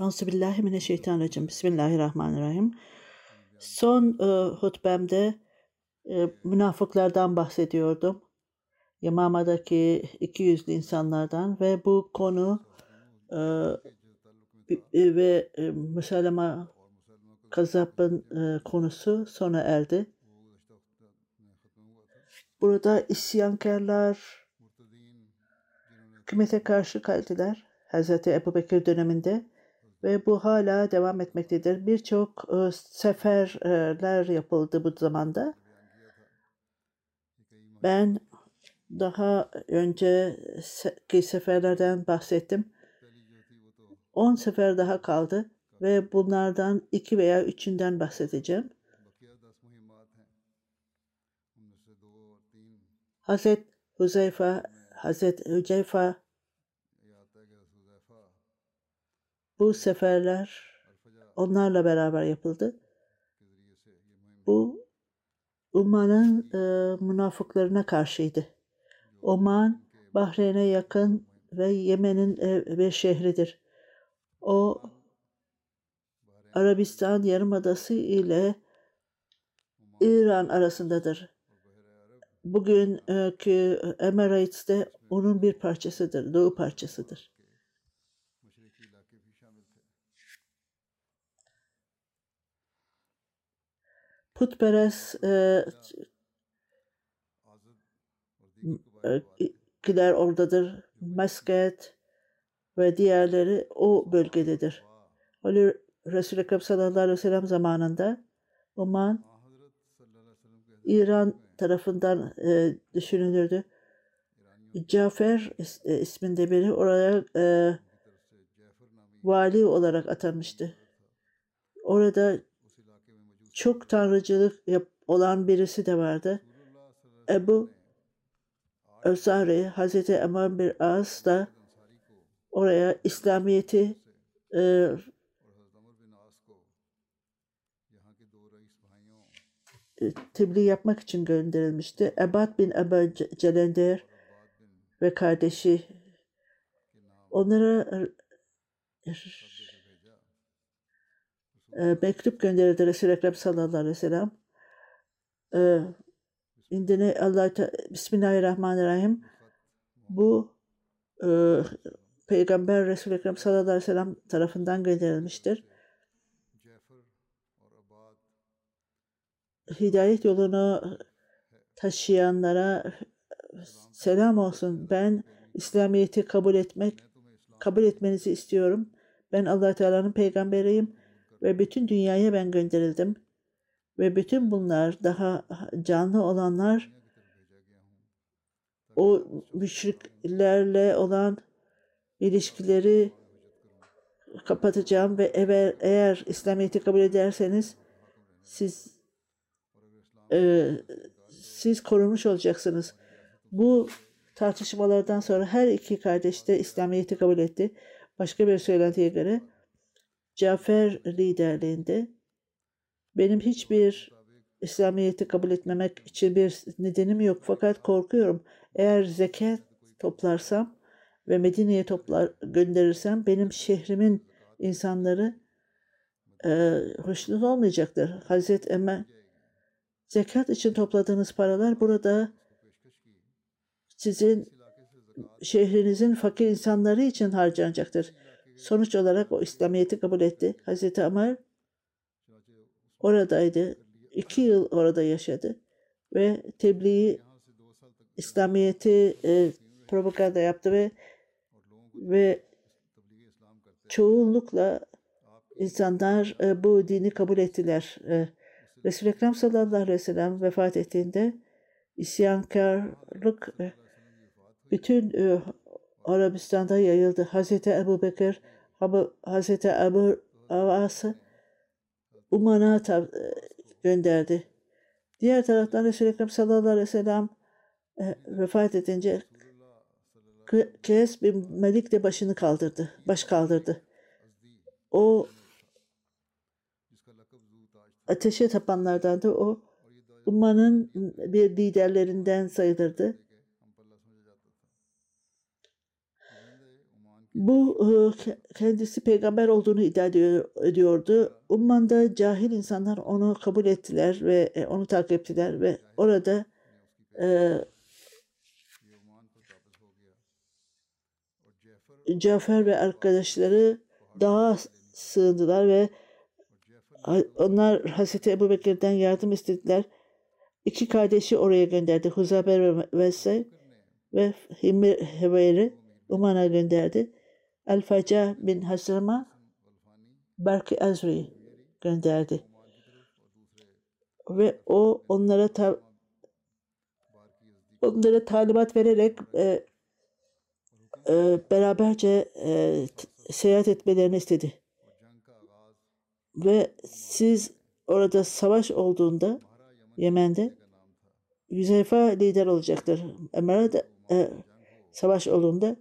Euzubillahimineşşeytanirracim. Bismillahirrahmanirrahim. Son e, hutbemde e, münafıklardan bahsediyordum. Yamama'daki iki yüzlü insanlardan ve bu konu e, e, ve e, Müselama Kazap'ın e, konusu sona erdi. Burada isyankarlar hükümete karşı kaldılar. Hazreti Ebu Bekir döneminde ve bu hala devam etmektedir. Birçok e, seferler yapıldı bu zamanda. Ben daha önceki seferlerden bahsettim. 10 sefer daha kaldı ve bunlardan iki veya üçünden bahsedeceğim. Hazret Huzeyfa, Hazret Hüceyfa bu seferler onlarla beraber yapıldı. Bu Uman'ın e, münafıklarına karşıydı. Oman, Bahreyn'e yakın ve Yemen'in e, bir şehridir. O Arabistan Yarımadası ile İran arasındadır. Bugünkü Emirates'te onun bir parçasıdır, doğu parçasıdır. Putperest e, kiler oradadır. Mesket ve diğerleri o bölgededir. Öyle Resul-i Ekrem sallallahu aleyhi ve sellem zamanında Oman İran tarafından e, düşünülürdü. Cafer e, isminde biri oraya e, vali olarak atanmıştı. Orada çok tanrıcılık yap, olan birisi de vardı. Ebu Özari, Hazreti Eman bir As da oraya İslamiyet'i e, tebliğ yapmak için gönderilmişti. Ebad bin Ebu Celender ve kardeşi onlara e, mektup gönderildi Resul-i Ekrem sallallahu aleyhi ve sellem. E, indine Allah Bismillahirrahmanirrahim. Bu e, Peygamber Resul-i Ekrem sallallahu aleyhi ve sellem tarafından gönderilmiştir. Hidayet yolunu taşıyanlara selam olsun. Ben İslamiyet'i kabul etmek kabul etmenizi istiyorum. Ben Allah Teala'nın peygamberiyim ve bütün dünyaya ben gönderildim. Ve bütün bunlar daha canlı olanlar o müşriklerle olan ilişkileri kapatacağım ve eğer, eğer İslamiyet'i kabul ederseniz siz e, siz korunmuş olacaksınız. Bu tartışmalardan sonra her iki kardeş de İslamiyet'i kabul etti. Başka bir söylentiye göre Cafer liderliğinde benim hiçbir İslamiyet'i kabul etmemek için bir nedenim yok fakat korkuyorum. Eğer zekat toplarsam ve Medine'ye toplar gönderirsem benim şehrimin insanları e, hoşnut olmayacaktır. Hazreti Ömer zekat için topladığınız paralar burada sizin şehrinizin fakir insanları için harcanacaktır. Sonuç olarak o İslamiyet'i kabul etti. Hazreti Ömer oradaydı. İki yıl orada yaşadı. Ve tebliği İslamiyet'i e, propaganda yaptı ve ve çoğunlukla insanlar e, bu dini kabul ettiler. E, Resul-i Ekrem sallallahu aleyhi ve sellem vefat ettiğinde isyankarlık e, bütün e, Arabistan'da yayıldı. Hazreti Ebu Bekir, Hazreti Ebu Avas'ı Uman'a e, gönderdi. Diğer taraftan Resul-i Ekrem sallallahu aleyhi ve sellem e, vefat edince Kes bin Melik de başını kaldırdı, baş kaldırdı. O ateşe tapanlardan da o ummanın bir liderlerinden sayılırdı. Bu e, kendisi peygamber olduğunu iddia ediyordu. Umman'da cahil insanlar onu kabul ettiler ve e, onu takip ettiler ve orada e, Cafer ve arkadaşları dağa sığındılar ve onlar Hazreti Ebu Bekir'den yardım istediler. İki kardeşi oraya gönderdi. Huzaber ve Vese ve Himir Heveyri Uman'a gönderdi. El-Faca bin Hasrama Berki Azri gönderdi. Ve o onlara ta onlara talimat vererek e, e, beraberce e, seyahat etmelerini istedi. Ve siz orada savaş olduğunda Yemen'de Yüzeyfa lider olacaktır. Ömer'e de e, savaş olduğunda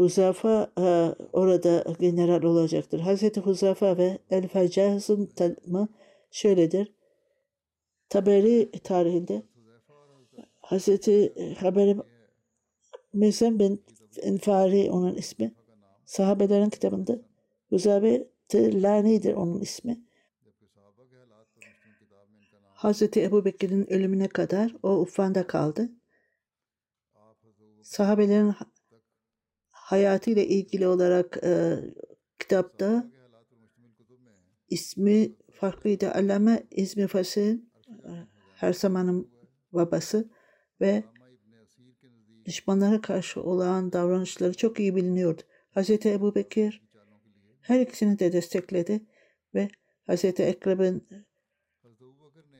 Huzafa e, orada general olacaktır. Hazreti Huzafa ve El Fecaz'ın tanımı şöyledir. Taberi tarihinde Hazreti Haber Mesem bin Enfari onun ismi. Sahabelerin kitabında Huzabe Lani'dir onun ismi. Hazreti Ebu Bekir'in ölümüne kadar o Uffan'da kaldı. Sahabelerin hayatıyla ilgili olarak e, kitapta ismi farklıydı. Allame İzmi Fasih'in e, her zamanın babası ve düşmanlara karşı olan davranışları çok iyi biliniyordu. Hz. Ebu Bekir her ikisini de destekledi ve Hz. Ekrem'in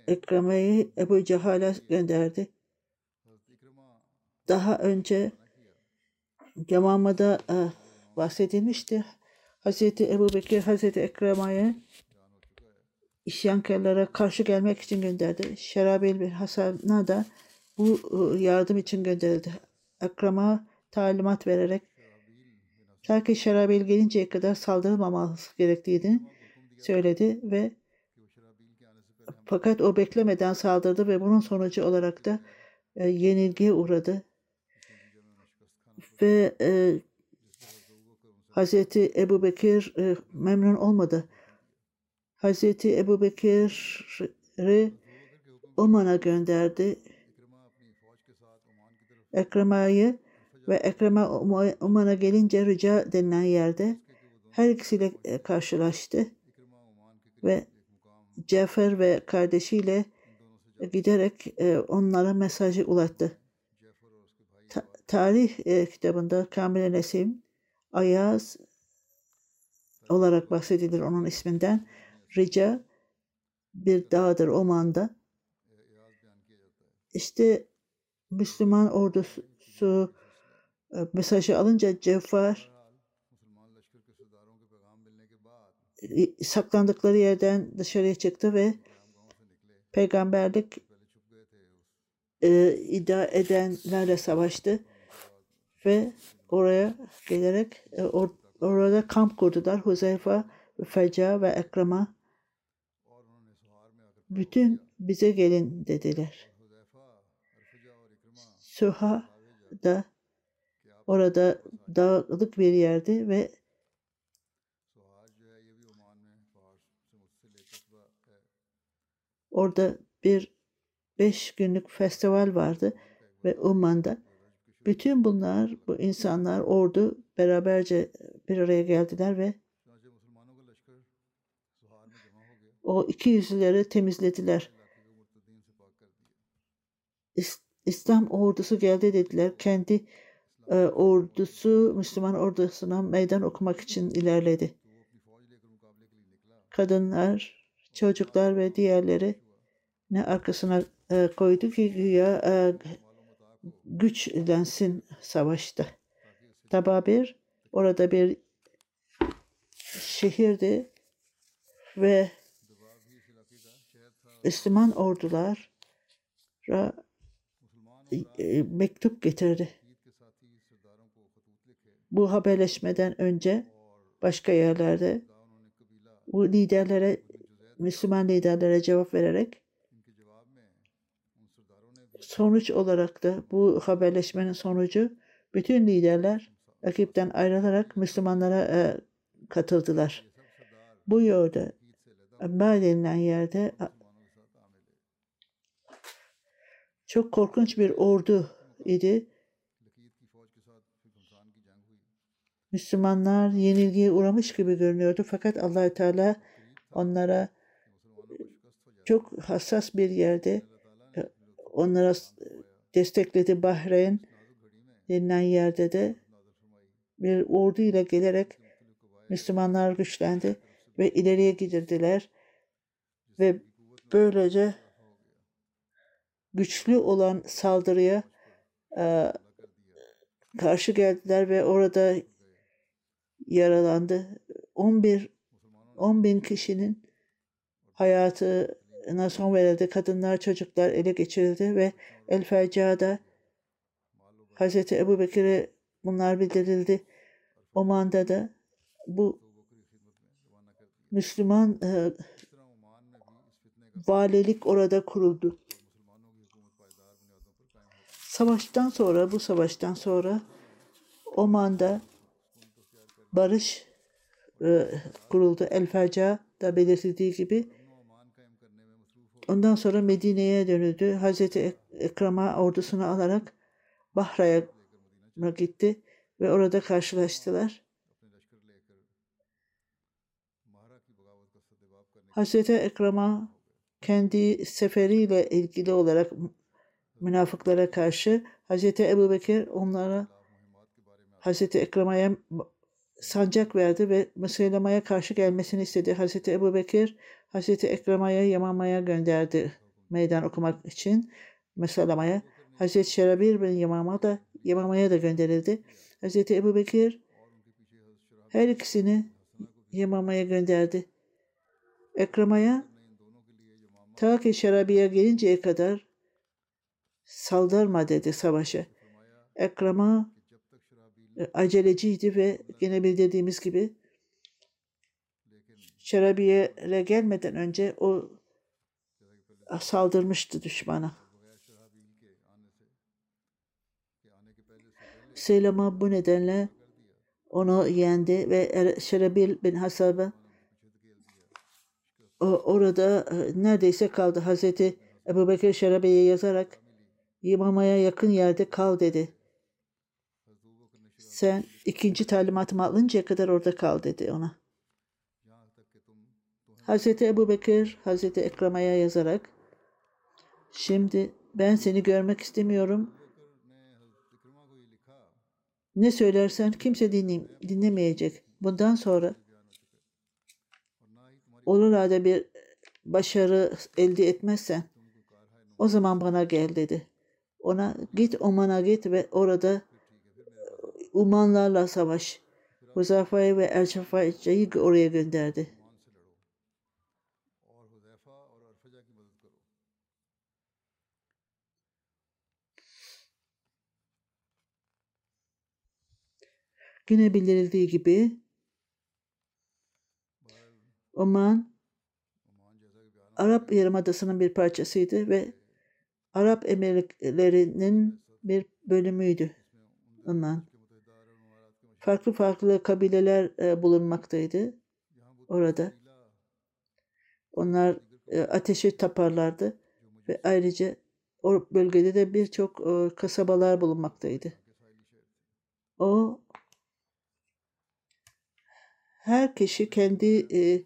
Ekreme'yi Ebu Cehal'e gönderdi. Daha önce Yamama'da e, bahsedilmişti. Hz. Ebu Bekir Hz. Ekreme'ye isyankarlara karşı gelmek için gönderdi. Şerabil bin Hasan'a da bu e, yardım için gönderildi. Ekrem'a talimat vererek ta Şerabil gelinceye kadar saldırılmaması gerektiğini söyledi ve fakat o beklemeden saldırdı ve bunun sonucu olarak da e, yenilgiye uğradı ve e, Hazreti Ebu Bekir e, memnun olmadı. Hazreti Ebu Bekir'i Oman'a gönderdi. Ekrema'yı ve Ekrema Oman'a gelince Rica denilen yerde her ikisiyle e, karşılaştı ve Cafer ve kardeşiyle giderek e, onlara mesajı ulaştı tarih e, kitabında Kamil Nesim Ayaz olarak bahsedilir onun isminden. Rica bir dağdır Oman'da. İşte Müslüman ordusu e, mesajı alınca Cevfar e, saklandıkları yerden dışarıya çıktı ve peygamberlik e, iddia edenlerle savaştı ve oraya gelerek e, or, orada kamp kurdular. Huzeyfa, Feca ve Ekrema bütün bize gelin dediler. Süha da orada dağlık bir yerdi ve orada bir beş günlük festival vardı ve Umman'da. Bütün bunlar, bu insanlar, ordu beraberce bir araya geldiler ve o iki yüzleri temizlediler. İslam ordusu geldi dediler. Kendi e, ordusu Müslüman ordusuna meydan okumak için ilerledi. Kadınlar, çocuklar ve diğerleri ne arkasına e, koydu ki güya e, güçlensin savaşta. Tababir orada bir şehirdi ve Müslüman ordulara e, mektup getirdi. Bu haberleşmeden önce başka yerlerde bu liderlere Müslüman liderlere cevap vererek sonuç olarak da bu haberleşmenin sonucu bütün liderler rakipten ayrılarak Müslümanlara e, katıldılar. Bu yolda Ambar denilen yerde çok korkunç bir ordu idi. Müslümanlar yenilgiye uğramış gibi görünüyordu fakat allah Teala onlara çok hassas bir yerde onlara destekledi Bahreyn denilen yerde de bir ordu ile gelerek Müslümanlar güçlendi ve ileriye gidirdiler ve böylece güçlü olan saldırıya e, karşı geldiler ve orada yaralandı. 11 10 bin kişinin hayatına son verildi. Kadınlar, çocuklar ele geçirildi ve El Fecca'da Hz. Ebu Bekir'e bunlar bildirildi. Oman'da da bu Müslüman e, valilik orada kuruldu. Savaştan sonra, bu savaştan sonra Oman'da barış e, kuruldu. El Faca da belirtildiği gibi. Ondan sonra Medine'ye dönüldü. Hazreti Ekrem'a ordusunu alarak Bahra'ya gitti ve orada karşılaştılar. Hazreti Ekrem'a kendi seferiyle ilgili olarak münafıklara karşı Hazreti Ebu Bekir onlara Hazreti Ekrem'e sancak verdi ve Müseylema'ya karşı gelmesini istedi. Hazreti Ebu Bekir Hazreti Ekrem'e Yamama'ya gönderdi meydan okumak için Müseylema'ya. Hazreti Şerabir bin Yamama da Yamama'ya da gönderildi. Hazreti Ebu Bekir her ikisini Yamama'ya gönderdi. Ekrema'ya ta ki Şerabi'ye gelinceye kadar saldırma dedi savaşa. Ekrem'a e, aceleciydi ve gene bildirdiğimiz gibi Şerabiye'ye gelmeden önce o saldırmıştı düşmana. Seylama bu nedenle onu yendi ve er, Şerabil bin Hasabe orada e, neredeyse kaldı. Hazreti Ebu Bekir Şerabiye'ye yazarak imamaya yakın yerde kal dedi. Sen ikinci talimatımı alıncaya kadar orada kal dedi ona. Hazreti Ebu Bekir, Hazreti Ekrema'ya yazarak Şimdi ben seni görmek istemiyorum. Ne söylersen kimse dinleyim, dinlemeyecek. Bundan sonra olur halde bir başarı elde etmezsen o zaman bana gel dedi. Ona git Oman'a git ve orada Umanlarla savaş. Huzafa'yı ve Erçafa'yı oraya gönderdi. Yine bildirildiği gibi Oman Arap Yarımadası'nın bir parçasıydı ve Arap Emirliklerinin bir bölümüydü. Ondan. Farklı farklı kabileler e, bulunmaktaydı orada. Onlar e, ateşi taparlardı ve ayrıca o bölgede de birçok e, kasabalar bulunmaktaydı. O her kişi kendi e,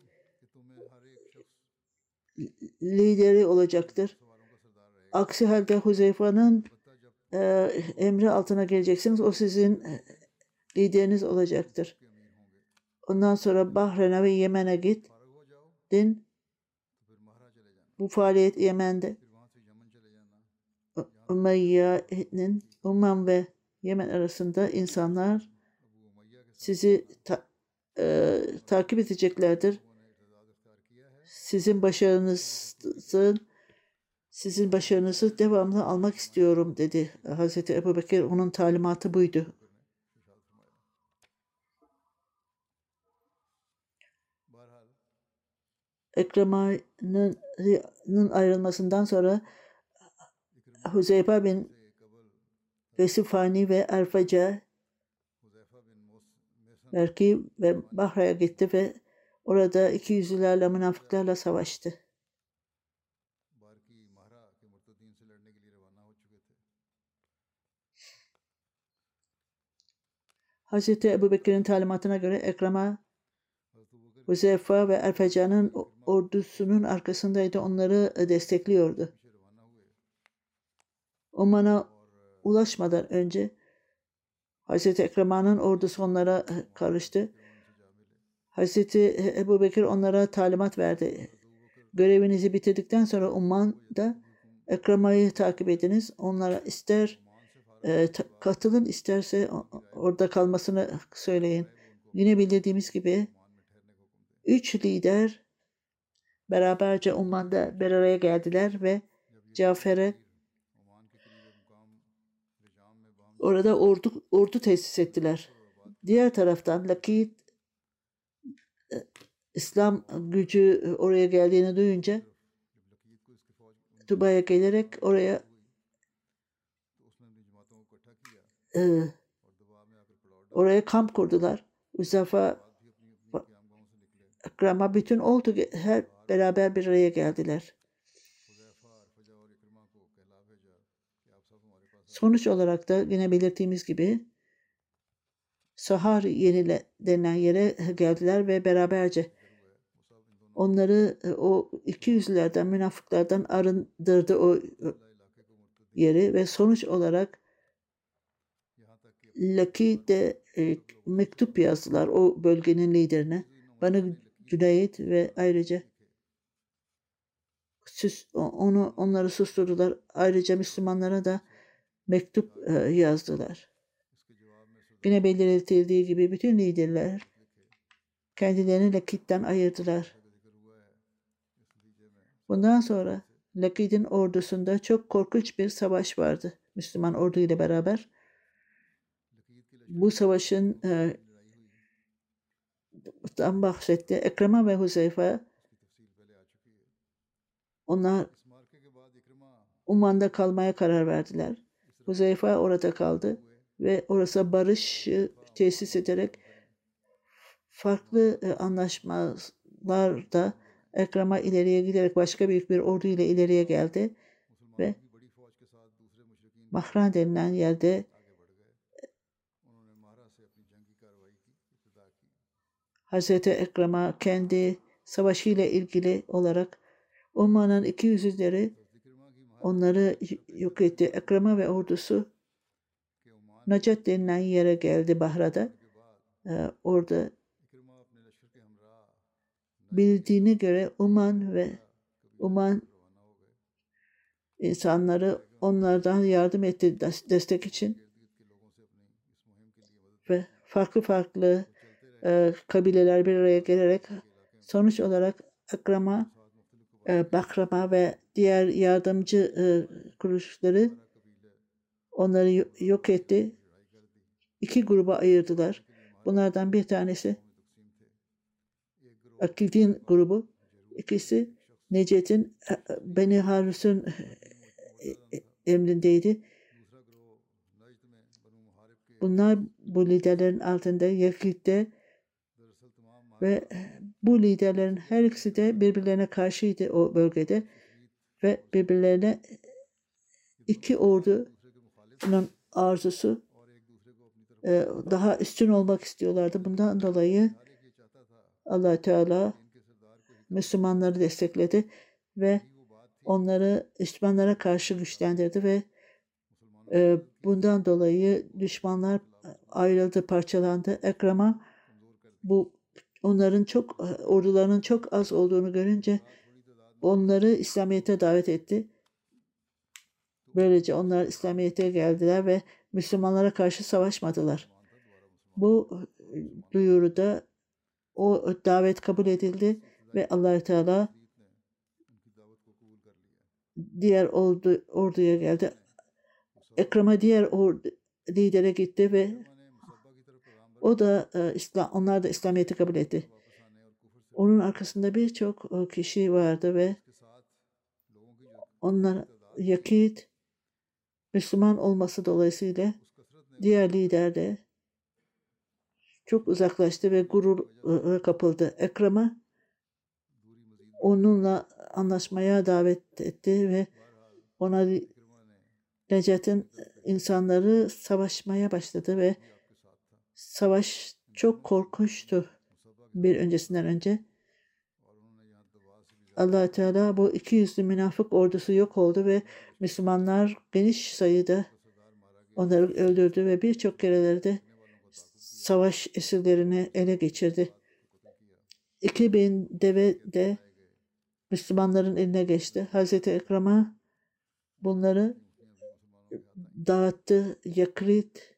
lideri olacaktır. Aksi halde Huzeyfa'nın e, emri altına geleceksiniz. O sizin e, lideriniz olacaktır. Ondan sonra Bahreyn'e ve Yemen'e git. Din bu faaliyet Yemen'de Umayya'nın Umman ve Yemen arasında insanlar sizi ta, e, takip edeceklerdir. Sizin başarınızın sizin başarınızı devamlı almak istiyorum dedi Hazreti Ebu Bekir. Onun talimatı buydu. Ekrama'nın ayrılmasından sonra Huzeyfa bin Vesifani ve Erfaca Merki ve Bahra'ya gitti ve orada iki yüzlülerle münafıklarla savaştı. Hz. Ebu Bekir'in talimatına göre Ekrem'a Huzeyfa ve Erfeca'nın ordusunun arkasındaydı. Onları destekliyordu. Oman'a ulaşmadan önce Hz. Ekrema'nın ordusu onlara karıştı. Hz. Ebu Bekir onlara talimat verdi. Görevinizi bitirdikten sonra Umman'da Ekrema'yı takip ediniz. Onlara ister e, katılın isterse orada kalmasını söyleyin. Yine bildiğimiz gibi üç lider beraberce Umman'da bir araya geldiler ve Cafer'e orada ordu ordu tesis ettiler. Diğer taraftan Lakit e, İslam gücü oraya geldiğini duyunca Tuba'ya gelerek oraya e, oraya kamp kurdular. Uzafa Akrama bütün oldu her beraber bir araya geldiler. Sonuç olarak da yine belirttiğimiz gibi Sahar yenile denilen yere geldiler ve beraberce onları e, o iki yüzlerden, münafıklardan arındırdı o yeri ve sonuç olarak Laki de e, mektup yazdılar o bölgenin liderine. Bana Cüneyt ve ayrıca onu onları susturdular. Ayrıca Müslümanlara da mektup e, yazdılar. Yine belirtildiği gibi bütün liderler kendilerini Lakit'ten ayırdılar. Bundan sonra Lakid'in ordusunda çok korkunç bir savaş vardı Müslüman ordu ile beraber. Bu savaşın e, dan bahsetti. Ekrema ve Huzeyfe onlar Uman'da kalmaya karar verdiler. Huzeyfe orada kaldı ve orası barış tesis ederek farklı e, anlaşmalarda Ekrem'a ileriye giderek başka büyük bir ordu ile ileriye geldi ve Mahran denilen yerde Hz. Ekrem'a kendi savaşıyla ilgili olarak Umman'ın iki yüzleri onları yok etti. Ekrem'a ve ordusu Nacat denilen yere geldi Bahra'da. Ee, orada bildiğine göre Uman ve Uman insanları onlardan yardım etti destek için ve farklı farklı e, kabileler bir araya gelerek sonuç olarak Akrama, e, Bakrama ve diğer yardımcı e, kuruluşları onları yok etti. İki gruba ayırdılar. Bunlardan bir tanesi Akidin grubu, ikisi Necet'in e, Beni Harus'un e, e, emrindeydi. Bunlar bu liderlerin altında Yakit'te ve bu liderlerin her ikisi de birbirlerine karşıydı o bölgede ve birbirlerine iki ordunun arzusu e, daha üstün olmak istiyorlardı. Bundan dolayı allah Teala Müslümanları destekledi ve onları düşmanlara karşı güçlendirdi ve e, bundan dolayı düşmanlar ayrıldı, parçalandı. Ekrem'a bu onların çok ordularının çok az olduğunu görünce onları İslamiyet'e davet etti. Böylece onlar İslamiyet'e geldiler ve Müslümanlara karşı savaşmadılar. Bu duyuruda o davet kabul edildi ve allah Teala diğer ordu, orduya geldi. Ekrem'e diğer ordu, lidere gitti ve o da e, İslam, onlar da İslamiyet'i kabul etti. Onun arkasında birçok e, kişi vardı ve onlar yakit Müslüman olması dolayısıyla diğer lider de çok uzaklaştı ve gurur kapıldı. Ekrem'e onunla anlaşmaya davet etti ve ona Necat'ın insanları savaşmaya başladı ve savaş çok korkunçtu bir öncesinden önce. allah Teala bu iki yüzlü münafık ordusu yok oldu ve Müslümanlar geniş sayıda onları öldürdü ve birçok kerelerde savaş esirlerini ele geçirdi. 2000 deve de Müslümanların eline geçti. Hazreti Ekrem'a bunları dağıttı. Yakrit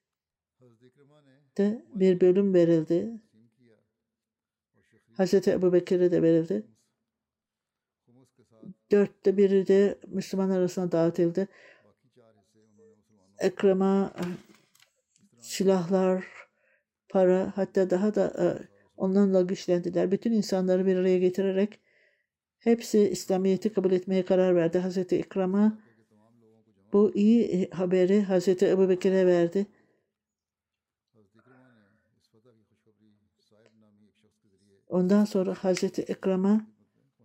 de bir bölüm verildi. Hazreti Ebu Bekir'e de verildi. Dörtte biri de Müslüman arasında dağıtıldı. Ekrem'a silahlar, para hatta daha da e, onlarla güçlendiler. Bütün insanları bir araya getirerek hepsi İslamiyet'i kabul etmeye karar verdi. Hazreti İkram'a bu iyi e, haberi Hazreti Ebu Bekir'e verdi. Ondan sonra Hazreti İkram'a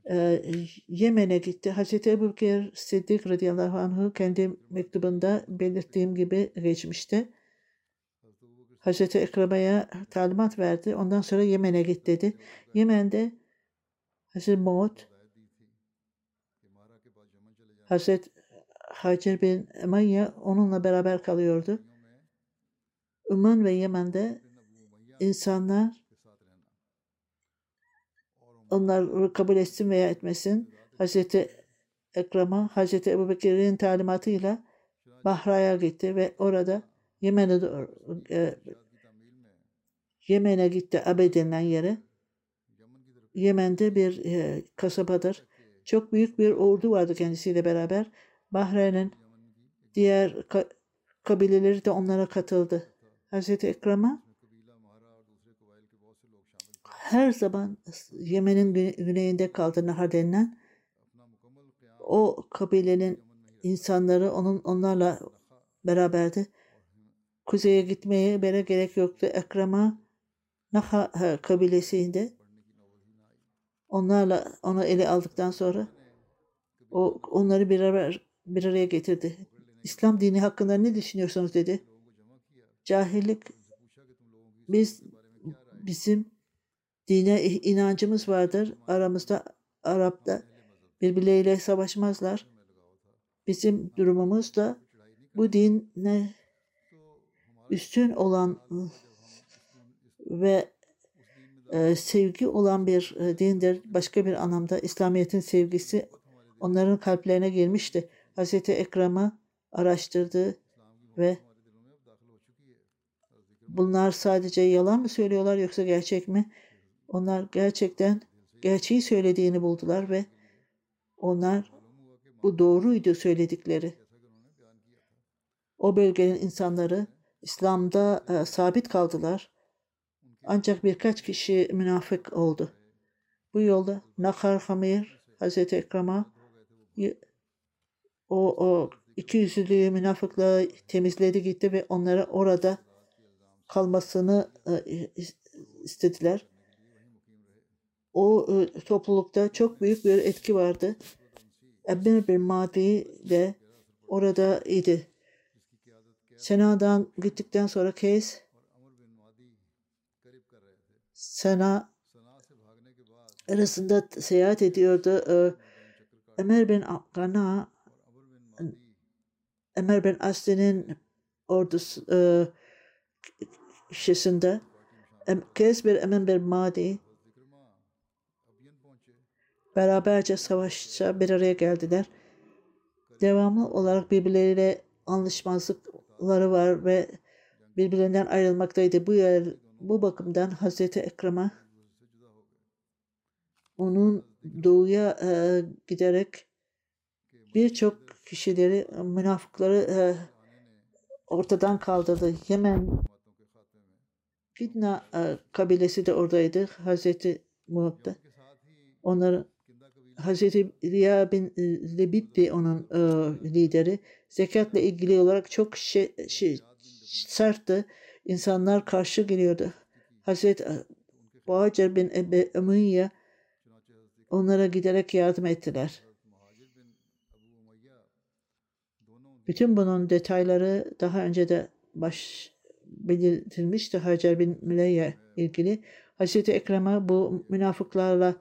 e, Yemen'e gitti. Hazreti Ebu Bekir Siddik radıyallahu anh'ı kendi mektubunda belirttiğim gibi geçmişti. Hazreti Ekrama'ya talimat verdi. Ondan sonra Yemen'e git dedi. Yemen'de Hazreti Muad Hazreti Hacer bin Emayya onunla beraber kalıyordu. Üman ve Yemen'de insanlar onlar kabul etsin veya etmesin Hazreti Ekrem'a Hazreti Ebu Bekir'in talimatıyla Bahra'ya gitti ve orada Yemen'e e, Yemen'e gitti Abe denilen yere. Yemen'de bir e, kasabadır. Çok büyük bir ordu vardı kendisiyle beraber. Bahreyn'in diğer ka kabileleri de onlara katıldı. Hazreti Ekrem'a her zaman Yemen'in güneyinde kaldı Nahar denilen o kabilenin insanları onun onlarla beraberdi. Kuzeye gitmeye bere gerek yoktu. Ekrem'a Naha kabilesinde onlarla onu ele aldıktan sonra o onları bir beraber bir araya getirdi. İslam dini hakkında ne düşünüyorsunuz dedi. Cahillik biz bizim dine inancımız vardır. Aramızda Arap'ta birbirleriyle savaşmazlar. Bizim durumumuz da bu dinle üstün olan ve e, sevgi olan bir e, dindir. Başka bir anlamda İslamiyet'in sevgisi onların kalplerine girmişti. Hz. Ekrem'i araştırdı ve bunlar sadece yalan mı söylüyorlar yoksa gerçek mi? Onlar gerçekten gerçeği söylediğini buldular ve onlar bu doğruydu söyledikleri. O bölgenin insanları İslam'da e, sabit kaldılar. Ancak birkaç kişi münafık oldu. Bu yolda Nakar Hamir Hazreti Ekrem'a o, o iki yüzlülüğü münafıklığı temizledi gitti ve onlara orada kalmasını e, istediler. O e, toplulukta çok büyük bir etki vardı. Ebn bir Madi de orada idi. Sena'dan gittikten sonra Keys Sena arasında seyahat ediyordu. Ee, Ömer bin Gana Ömer bin Asli'nin ordusu e, şişinde Keys bir Emin bir Madi beraberce savaşça bir araya geldiler. Devamlı olarak birbirleriyle anlaşmazlıkları var ve birbirlerinden ayrılmaktaydı. Bu yer, bu bakımdan Hazreti Ekrem'e onun doğuya e, giderek birçok kişileri, münafıkları e, ortadan kaldırdı. Yemen Fitna e, kabilesi de oradaydı. Hazreti Muhab'da. Onları Hazreti Riya bin Lebit'ti onun e, lideri. Zekatla ilgili olarak çok şey, şey, sertti. İnsanlar karşı geliyordu. Hazreti Bahacer bin Ebe Emeyyye onlara giderek yardım ettiler. Bütün bunun detayları daha önce de baş belirtilmişti Hacer bin Müleyye ilgili. Hazreti Ekrem'e bu münafıklarla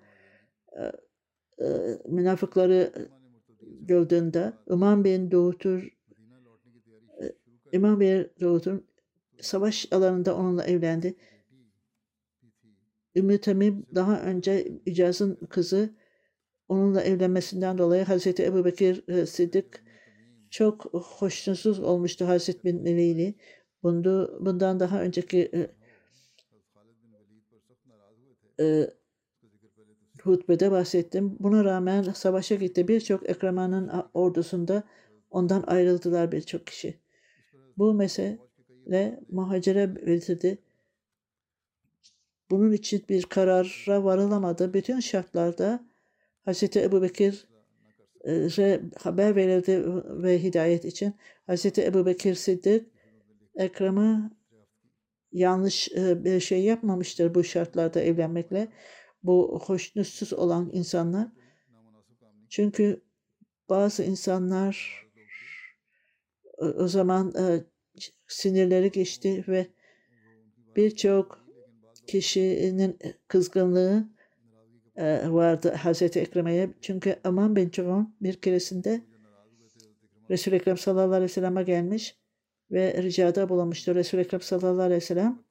e, e, münafıkları gördüğünde İmam bin Doğutur e, İmam bin Doğutur savaş alanında onunla evlendi. Ümmü Temim daha önce İcaz'ın kızı onunla evlenmesinden dolayı Hazreti Ebu Bekir e, Sıddık çok hoşnutsuz olmuştu Hazreti bin Veli'yle. Bundan daha önceki e, e, hutbede bahsettim. Buna rağmen savaşa gitti. Birçok Ekreman'ın ordusunda ondan ayrıldılar birçok kişi. Bu mesele muhacire belirtildi. Bunun için bir karara varılamadı. Bütün şartlarda Hz. Ebu Bekir e, haber verildi ve hidayet için Hz. Ebu Bekir Siddik Ekrem'e yanlış e, bir şey yapmamıştır bu şartlarda evlenmekle bu hoşnutsuz olan insanlar. Çünkü bazı insanlar o zaman e, sinirleri geçti ve birçok kişinin kızgınlığı e, vardı Hazreti Ekrem'e. Çünkü Aman bin Çoğun bir keresinde Resul-i Ekrem sallallahu aleyhi ve sellem'e gelmiş ve ricada bulunmuştu. Resul-i Ekrem sallallahu aleyhi ve sellem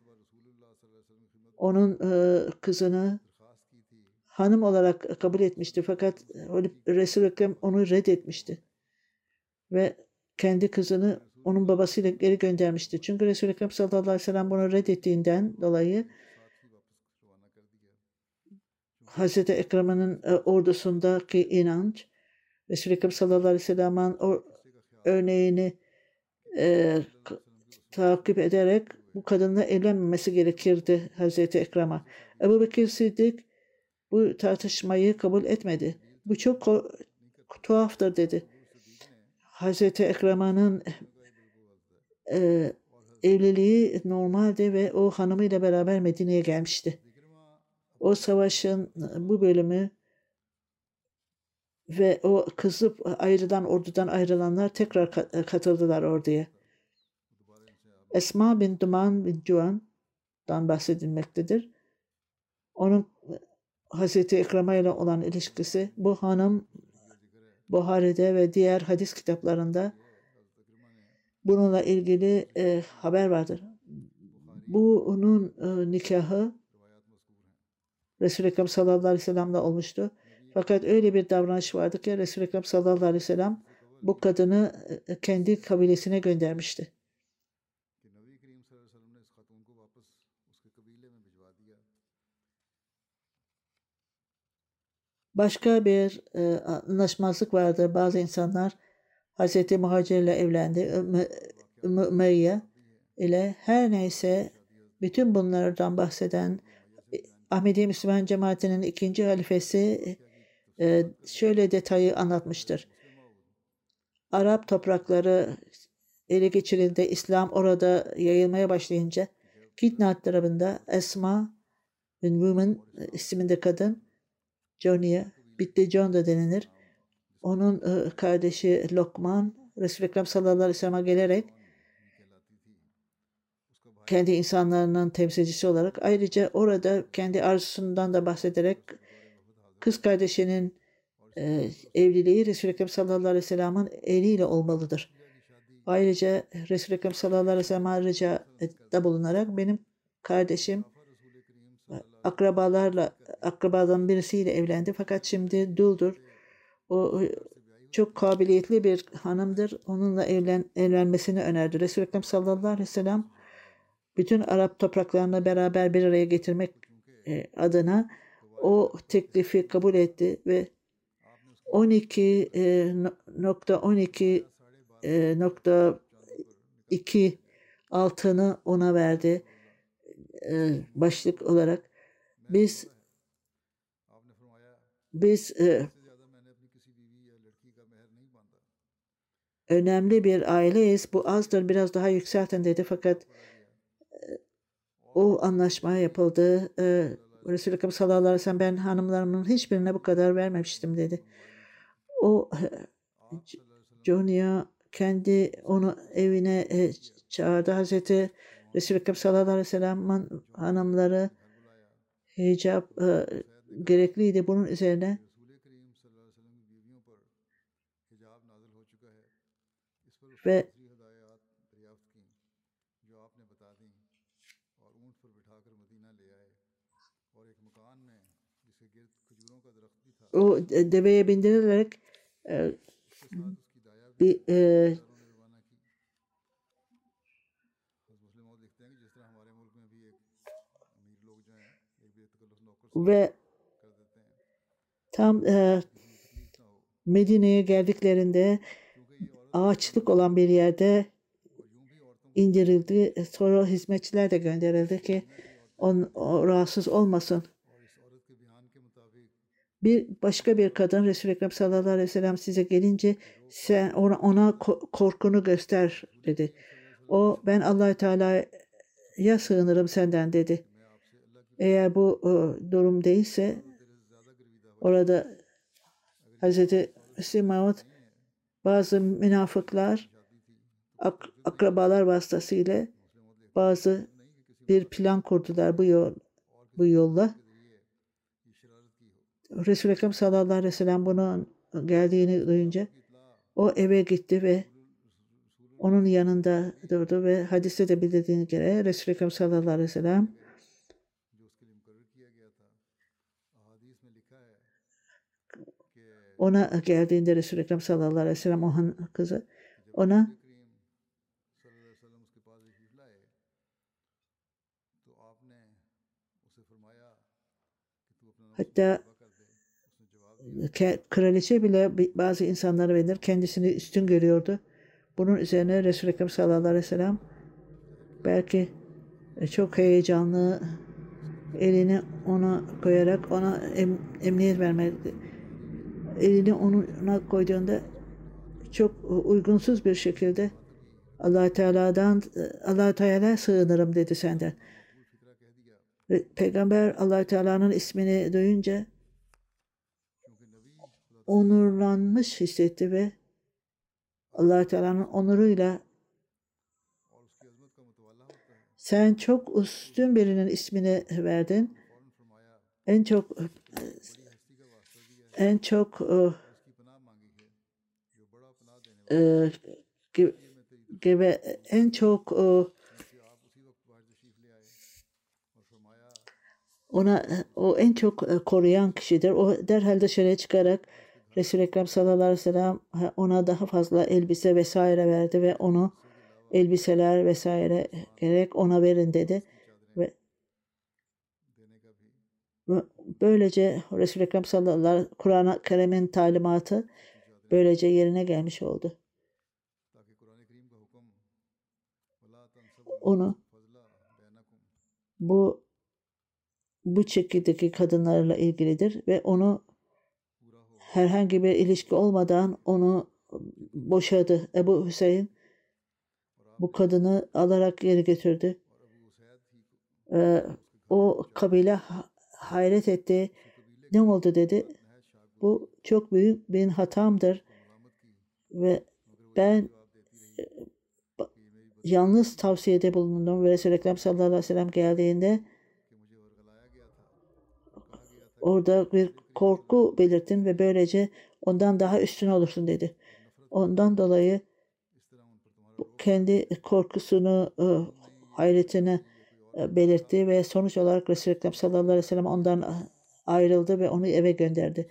onun e, kızını hanım olarak kabul etmişti. Fakat Resul-i Ekrem onu reddetmişti. Ve kendi kızını onun babasıyla geri göndermişti. Çünkü Resul-i Ekrem sallallahu aleyhi ve sellem bunu reddettiğinden dolayı Hz. Ekrem'in e, ordusundaki inanç Resul-i Ekrem sallallahu aleyhi ve sellem'in örneğini e, takip ederek bu kadınla evlenmemesi gerekirdi Hz. Ekrem'e. Ebu Bekir Siddik bu tartışmayı kabul etmedi. Bu çok tuhaftır dedi. Hazreti Ekrema'nın e, evliliği normaldi ve o hanımıyla beraber Medine'ye gelmişti. O savaşın bu bölümü ve o kızıp ayrılan ordudan ayrılanlar tekrar katıldılar orduya. Esma bin Duman bin Cuan'dan bahsedilmektedir. Onun Hazreti Ekrem'a ile olan ilişkisi bu hanım Buhari'de ve diğer hadis kitaplarında bununla ilgili e, haber vardır. Bu onun e, nikahı Resul-i Ekrem sallallahu aleyhi ve sellem'le olmuştu. Fakat öyle bir davranış vardı ki Resul-i Ekrem sallallahu aleyhi ve sellem bu kadını e, kendi kabilesine göndermişti. Başka bir e, anlaşmazlık vardı. Bazı insanlar Hz. Muhacir ile evlendi. Ümmü ile her neyse bütün bunlardan bahseden Ahmedi Müslüman cemaatinin ikinci halifesi e, şöyle detayı anlatmıştır. Arap toprakları ele geçirildiğinde İslam orada yayılmaya başlayınca Kidnat tarafında Esma bin Woman isminde kadın Johnny'e Bitti John da denilir. Onun e, kardeşi Lokman Resul-i Ekrem sallallahu aleyhi ve gelerek kendi insanlarının temsilcisi olarak ayrıca orada kendi arzusundan da bahsederek kız kardeşinin e, evliliği Resul-i Ekrem sallallahu aleyhi ve sellem'in eliyle olmalıdır. Ayrıca Resul-i Ekrem sallallahu aleyhi ve sellem'e ricada bulunarak benim kardeşim akrabalarla akrabadan birisiyle evlendi fakat şimdi duldur. O çok kabiliyetli bir hanımdır. Onunla evlen, evlenmesini önerdi. Resul-i Ekrem sallallahu aleyhi ve sellem bütün Arap topraklarını beraber bir araya getirmek e, adına o teklifi kabul etti ve 12 e, nokta 12 e, 2 altını ona verdi e, başlık olarak. Biz biz e, önemli bir aileyiz. Bu azdır biraz daha yükseltin dedi fakat e, o anlaşma yapıldı. E, Ekrem sallallahu aleyhi ve ben hanımlarımın hiçbirine bu kadar vermemiştim dedi. O Johnny'a kendi onu evine e, çağırdı. Hazreti Ekrem sallallahu aleyhi ve sellem'in hanımları hicap e, gerekliydi. Bunun üzerine ve o deveye bindirilerek e, bir e, ve tam e, Medine'ye geldiklerinde ağaçlık olan bir yerde indirildi. Sonra hizmetçiler de gönderildi ki on, rahatsız olmasın. Bir başka bir kadın Resul-i Ekrem sallallahu aleyhi ve sellem size gelince sen ona, ona korkunu göster dedi. O ben Allahü Teala'ya sığınırım senden dedi. Eğer bu o, durum değilse orada Hazreti Müslim bazı münafıklar ak akrabalar vasıtasıyla bazı bir plan kurdular bu yol bu yolla. Resul-i Ekrem sallallahu aleyhi ve sellem bunun geldiğini duyunca o eve gitti ve onun yanında durdu ve hadiste de bildirdiğine göre Resul-i Ekrem sallallahu aleyhi ve sellem ona geldiğinde Resul-i Ekrem sallallahu aleyhi ve sellem o kızı ona hatta kraliçe bile bazı insanlara verir kendisini üstün görüyordu. Bunun üzerine Resul-i Ekrem sallallahu aleyhi ve sellem belki çok heyecanlı elini ona koyarak ona em, emniyet vermedi elini ona koyduğunda çok uygunsuz bir şekilde allah Teala'dan allah Teala sığınırım dedi senden. Ve Peygamber allah Teala'nın ismini duyunca onurlanmış hissetti ve allah Teala'nın onuruyla sen çok üstün birinin ismini verdin. En çok en çok e, e, gibi en çok e, ona o en çok koruyan kişidir. O derhal dışarıya çıkarak Resul-i Ekrem sallallahu aleyhi ve sellem ona daha fazla elbise vesaire verdi ve onu elbiseler vesaire gerek ona verin dedi. Ve Böylece Resul-i Ekrem sallallahu Kur'an-ı Kerim'in talimatı böylece yerine gelmiş oldu. Onu bu bu şekildeki kadınlarla ilgilidir ve onu herhangi bir ilişki olmadan onu boşadı. Ebu Hüseyin bu kadını alarak geri götürdü. Ee, o kabile hayret etti. Ne oldu dedi. Bu çok büyük bir hatamdır ve ben e, yalnız tavsiyede bulundum ve Resul-i Ekrem sallallahu aleyhi ve sellem geldiğinde orada bir korku belirttin ve böylece ondan daha üstün olursun dedi. Ondan dolayı kendi korkusunu, e, hayretini belirtti ve sonuç olarak Resul-i Ekrem sallallahu aleyhi ve sellem ondan e, ayrıldı ve onu eve gönderdi.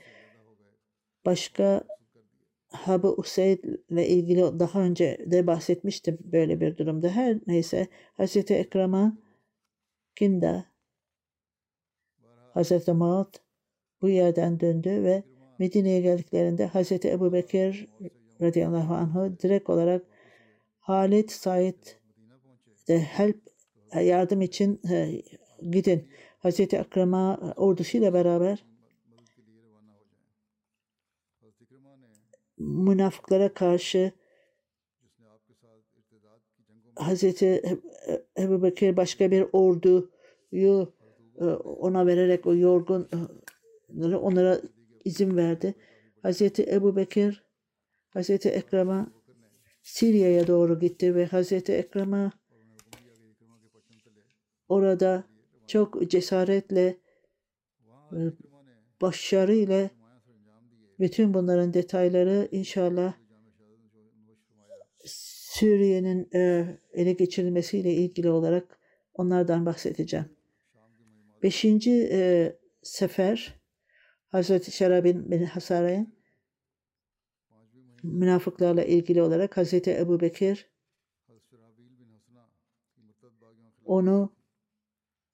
Başka Habu Useyd ile ilgili daha önce de bahsetmiştim böyle bir durumda. Her neyse Hazreti Ekrem'a Kinda Hazreti Muad bu yerden döndü ve Medine'ye geldiklerinde Hazreti Ebu Bekir radıyallahu anh'ı direkt olarak Halid Said de help yardım için e, gidin. Hazreti Ekrem'a ordusuyla beraber münafıklara karşı Hazreti Ebu Bekir başka bir orduyu e, ona vererek o yorgun e, onlara izin verdi. Hazreti Ebu Bekir Hazreti Ekrem'a Sirya'ya doğru gitti ve Hazreti Ekrem'a orada çok cesaretle e, başarıyla bütün bunların detayları inşallah Suriye'nin e, ele geçirilmesiyle ilgili olarak onlardan bahsedeceğim. Beşinci e, sefer Hazreti Şerabin bin Hasaray'ın münafıklarla ilgili olarak Hazreti Ebu Bekir onu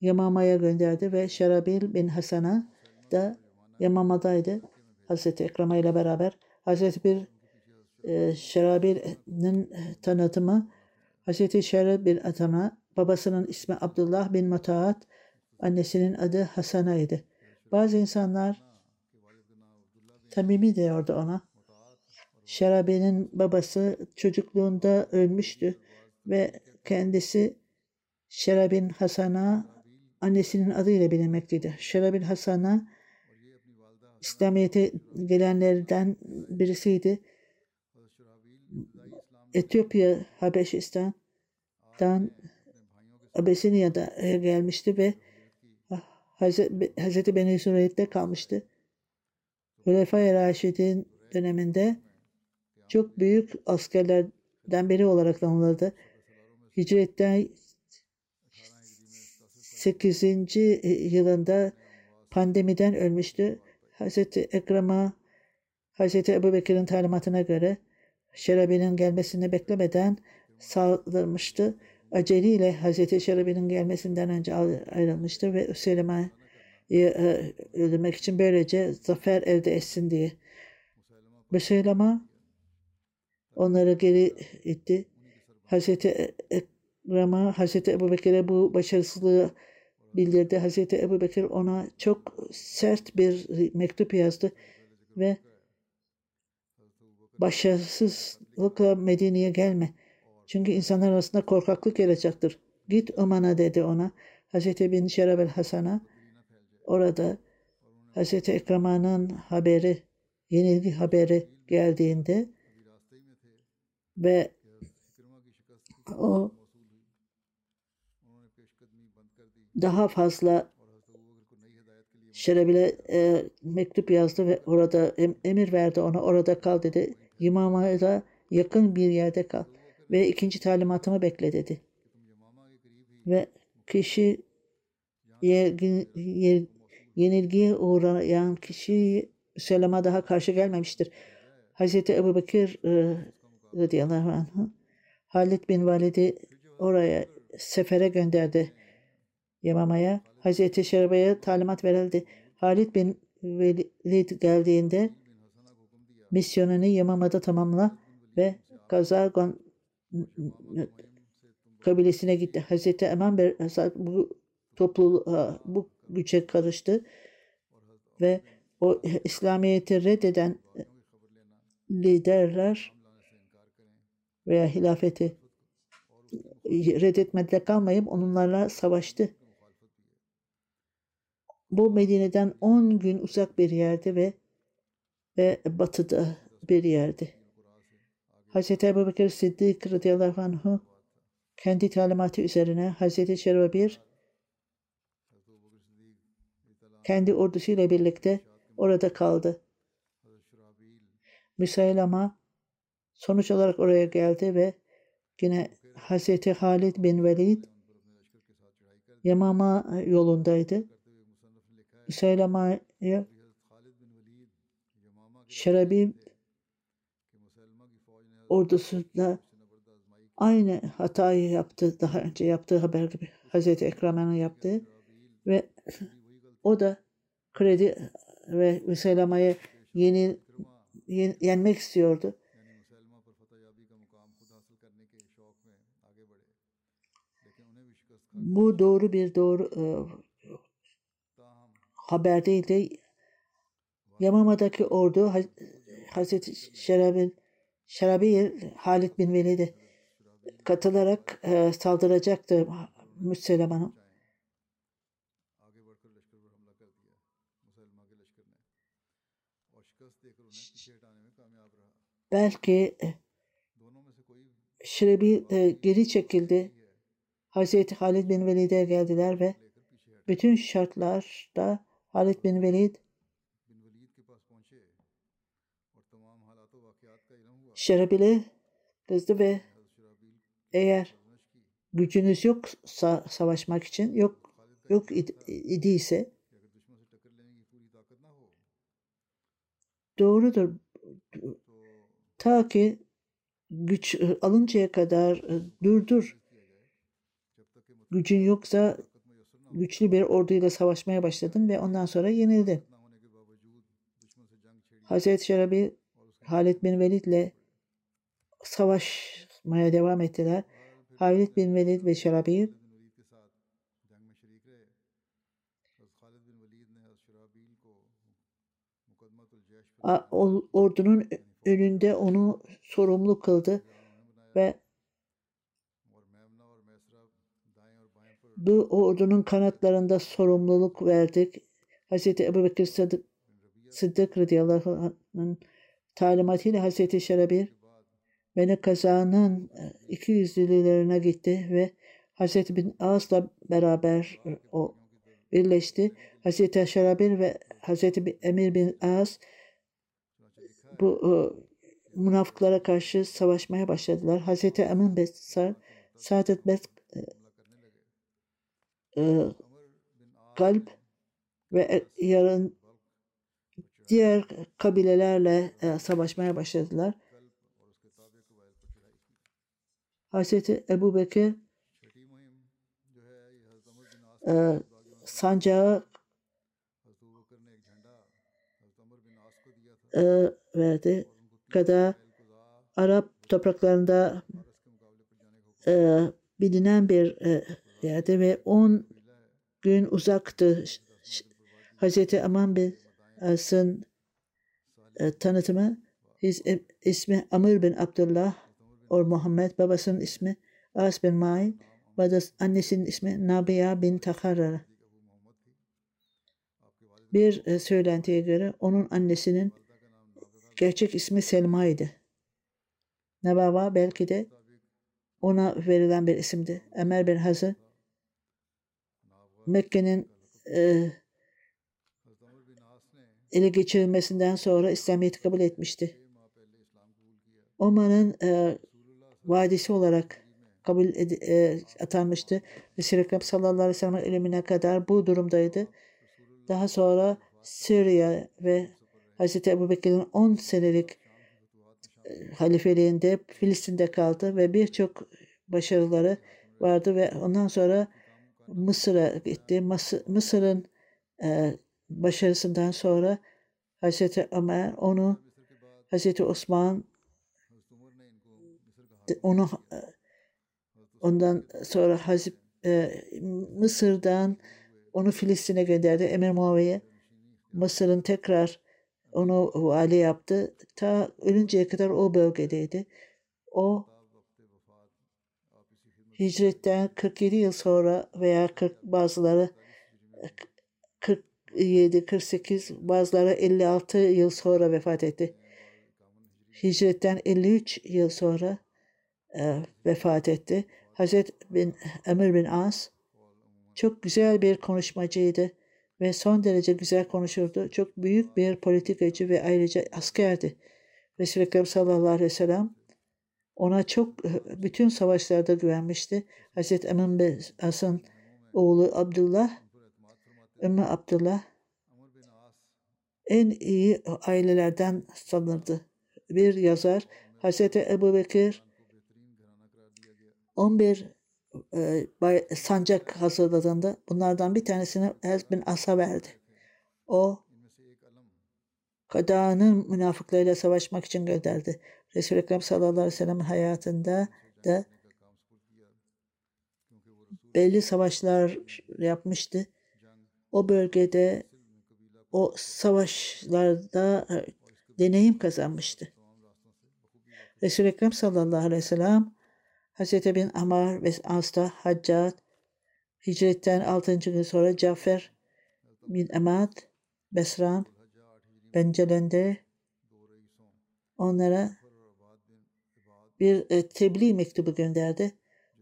Yamama'ya gönderdi ve Şerabil bin Hasan'a da Yamama'daydı. Hazreti Ekrema ile beraber. Hazreti bir e, Şerabil'in tanıtımı Hazreti Şerab bin Atama babasının ismi Abdullah bin Mutaat annesinin adı Hasana'ydı. Bazı insanlar Tamimi diyordu ona. Şerabi'nin babası çocukluğunda ölmüştü ve kendisi Şerabin Hasan'a annesinin adıyla bilinmekteydi. Şerabin Hasan'a İslamiyet'e gelenlerden birisiydi. Etiyopya, Habeşistan'dan Abesinya'da gelmişti ve Hazreti, Beni Süreyet'te kalmıştı. Hulefai Raşid'in döneminde çok büyük askerlerden biri olarak tanımladı. Hicretten 8. yılında pandemiden ölmüştü. Hazreti Ekrem'a Hazreti Ebu Bekir'in talimatına göre Şerabi'nin gelmesini beklemeden saldırmıştı. Aceliyle Hazreti Şerabi'nin gelmesinden önce ayrılmıştı ve Üseylema'yı öldürmek için böylece zafer elde etsin diye. Müseylema onları geri itti. Hazreti Ekrem'a Hazreti Ebu Bekir'e bu başarısızlığı bildirdi. Hazreti Ebu Bekir ona çok sert bir mektup yazdı ve başarısızlıkla Medine'ye gelme. Çünkü insanlar arasında korkaklık yarayacaktır. Git Uman'a dedi ona. Hazreti bin Şerabel Hasan'a orada Hazreti Ekrema'nın haberi, yenilgi haberi geldiğinde ve o daha fazla Şerebil'e e, mektup yazdı ve orada em, emir verdi ona orada kal dedi. Yamama'ya yakın bir yerde kal ve ikinci talimatımı bekle dedi. Ve kişi yenilgiye uğrayan kişi Müslüman'a daha karşı gelmemiştir. Hazreti Ebu Bekir e, radıyallahu anh Halid bin Valid'i oraya sefere gönderdi. Yamama'ya Hazreti Şerbe'ye talimat verildi. Halid bin Velid geldiğinde misyonunu Yamama'da tamamla ve Kazagon kabilesine gitti. Hazreti Eman bu toplu bu güce karıştı ve o İslamiyet'i reddeden liderler veya hilafeti reddetmede kalmayıp onlarla savaştı. Bu Medine'den 10 gün uzak bir yerde ve ve batıda bir yerde. Hz. Ebu Bekir Siddik radıyallahu anh'u kendi talimatı üzerine Hz. Şerabir kendi ordusuyla birlikte orada kaldı. Müsaylama sonuç olarak oraya geldi ve yine Hz. Halid bin Velid Yamama yolundaydı. Müseylama'ya Şerabi ordusunda aynı hatayı yaptı. Daha önce yaptığı haber gibi. Hazreti Ekrem'in yaptığı ve o da kredi ve Müseylama'yı yeni, yen, yenmek istiyordu. Bu doğru bir doğru haber değildi. Yamama'daki ordu Hazreti Şerabin Şerabi Halid bin Velid'e katılarak e, saldıracaktı Müslüman'a. Belki Şerebi e, geri çekildi. Hazreti Halid bin Velid'e geldiler ve bütün şartlarda Halid bin Velid Şerabil'e kızdı ve eğer gücünüz yok savaşmak için yok yok idiyse doğrudur. Ta ki güç alıncaya kadar durdur. Gücün yoksa güçlü bir orduyla savaşmaya başladın ve ondan sonra yenildin. Hazreti Şerabi Halid bin Velid ile savaşmaya devam ettiler. Halid bin Velid ve Şerabi ordunun önünde onu sorumlu kıldı ve bu ordunun kanatlarında sorumluluk verdik. Hz. Ebu Bekir Sıddık, Sıddık radıyallahu anh'ın talimatıyla Hz. Şerabir Beni kazanın e, iki yüzlülerine gitti ve Hz. bin As'la beraber e, o birleşti. Hz. Şerabir ve Hz. Emir bin As bu e, münafıklara karşı savaşmaya başladılar. Hz. Emin bin Saadet Bes e, kalp ve e, yarın diğer kabilelerle e, savaşmaya başladılar. Hazreti Ebu Bekir e, sancağı e, verdi. Kada Arap topraklarında e, bilinen bir e, yerde ve 10 gün uzaktı Hazreti Aman bin As'ın e, tanıtımı his, e, ismi Amr bin Abdullah or Muhammed babasının ismi As bin Mail annesinin ismi Nabiya bin Takarara. Bir e, söylentiye göre onun annesinin gerçek ismi Selma idi. Nebava belki de ona verilen bir isimdi. Ömer bin Hazır Mekke'nin e, ele geçirilmesinden sonra İslamiyet'i kabul etmişti. Oman'ın e, vadisi olarak kabul ed- e, atanmıştı. Resul-i Ekrem sallallahu aleyhi ve sellem'in ölümüne kadar bu durumdaydı. Daha sonra Suriye ve Hz. Ebu Bekir'in 10 senelik e, halifeliğinde Filistin'de kaldı ve birçok başarıları vardı ve ondan sonra Mısır'a gitti. Mısır'ın e, başarısından sonra Hazreti Ömer onu Hazreti Osman onu e, ondan sonra Hazip e, Mısır'dan onu Filistin'e gönderdi Emir Muaviye Mısır'ın tekrar onu vali yaptı. Ta ölünceye kadar o bölgedeydi. O hicretten 47 yıl sonra veya 40 bazıları 47, 48 bazıları 56 yıl sonra vefat etti. Hicretten 53 yıl sonra e, vefat etti. Hazret bin Emir bin As çok güzel bir konuşmacıydı ve son derece güzel konuşurdu. Çok büyük bir politikacı ve ayrıca askerdi. Resul-i Ekrem sallallahu aleyhi ve sellem ona çok bütün savaşlarda güvenmişti. Hazreti Emin bin As'ın oğlu Abdullah, Ümmü Abdullah en iyi ailelerden sanırdı. Bir yazar Hazreti Ebu Bekir 11 e, sancak hazırladığında bunlardan bir tanesini Ez bin As'a verdi. O Kada'nın münafıklarıyla savaşmak için gönderdi. Resul-i Ekrem sallallahu aleyhi ve sellem hayatında da belli savaşlar yapmıştı. O bölgede o savaşlarda deneyim kazanmıştı. Resul-i Ekrem sallallahu aleyhi ve sellem Hazreti bin Amar ve As'ta Haccat, hicretten 6. gün sonra Cafer bin Emad, Besran, Bencelende onlara bir e, tebliğ mektubu gönderdi.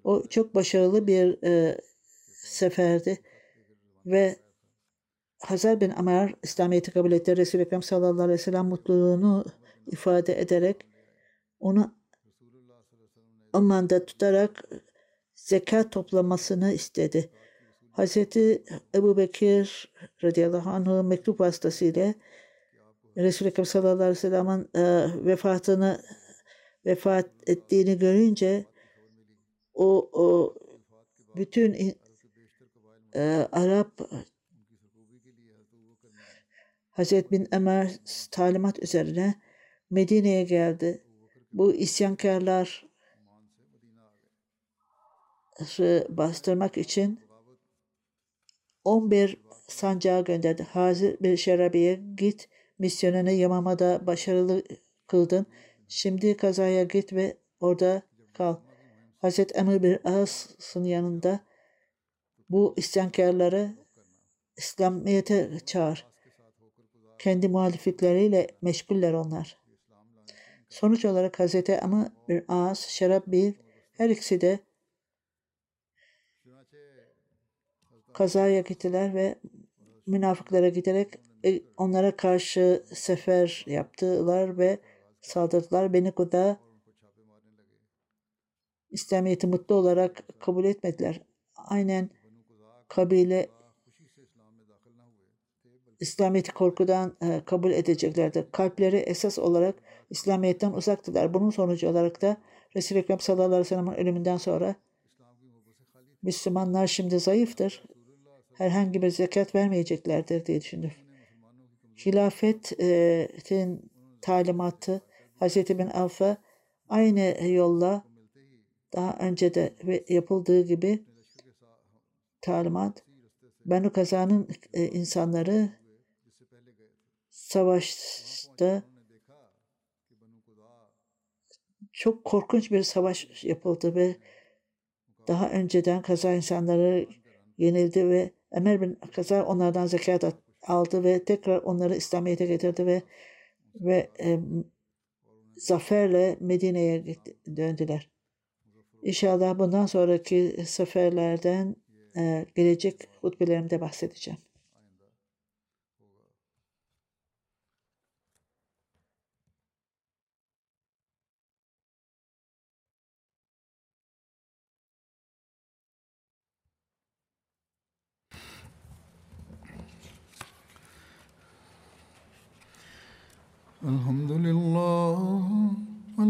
O çok başarılı bir e, seferdi ve Hazar bin Amar İslamiyet'i kabul etti. Resul-i Ekrem sallallahu aleyhi ve sellem mutluluğunu ifade ederek onu Amman'da tutarak zekat toplamasını istedi. Hazreti Ebu Bekir radıyallahu anh mektup vasıtasıyla Resul-i Ekrem sallallahu aleyhi ve sellem'in e, vefatını vefat ettiğini görünce o, o bütün e, Arap Hazret bin Ömer talimat üzerine Medine'ye geldi. Bu isyankarlar bastırmak için 11 sancağı gönderdi. Hazır bir şerabiye git misyonunu Yamama'da başarılı kıldın. Şimdi kazaya git ve orada kal. Hazret Emir bir As'ın yanında bu isyankarları İslamiyet'e çağır. Kendi muhaliflikleriyle meşguller onlar. Sonuç olarak Hazreti Emir bir As, Şerabil her ikisi de kazaya gittiler ve münafıklara giderek e, onlara karşı sefer yaptılar ve saldırdılar. Beni Kuda İslamiyet'i mutlu olarak kabul etmediler. Aynen kabile İslamiyet'i korkudan e, kabul edeceklerdi. Kalpleri esas olarak İslamiyet'ten uzaktılar. Bunun sonucu olarak da Resul-i Ekrem sallallahu aleyhi ve sellem'in ölümünden sonra Müslümanlar şimdi zayıftır herhangi bir zekat vermeyeceklerdir diye düşündüm. Hilafetin talimatı Hazreti bin Avf'a aynı yolla daha önce de yapıldığı gibi talimat Benu Kazan'ın e, insanları savaşta çok korkunç bir savaş yapıldı ve daha önceden kaza insanları yenildi ve Ömer bin Kaza onlardan zekat aldı ve tekrar onları İslamiyet'e getirdi ve ve e, zaferle Medine'ye döndüler. İnşallah bundan sonraki seferlerden e, gelecek hutbelerimde bahsedeceğim. الحمد لله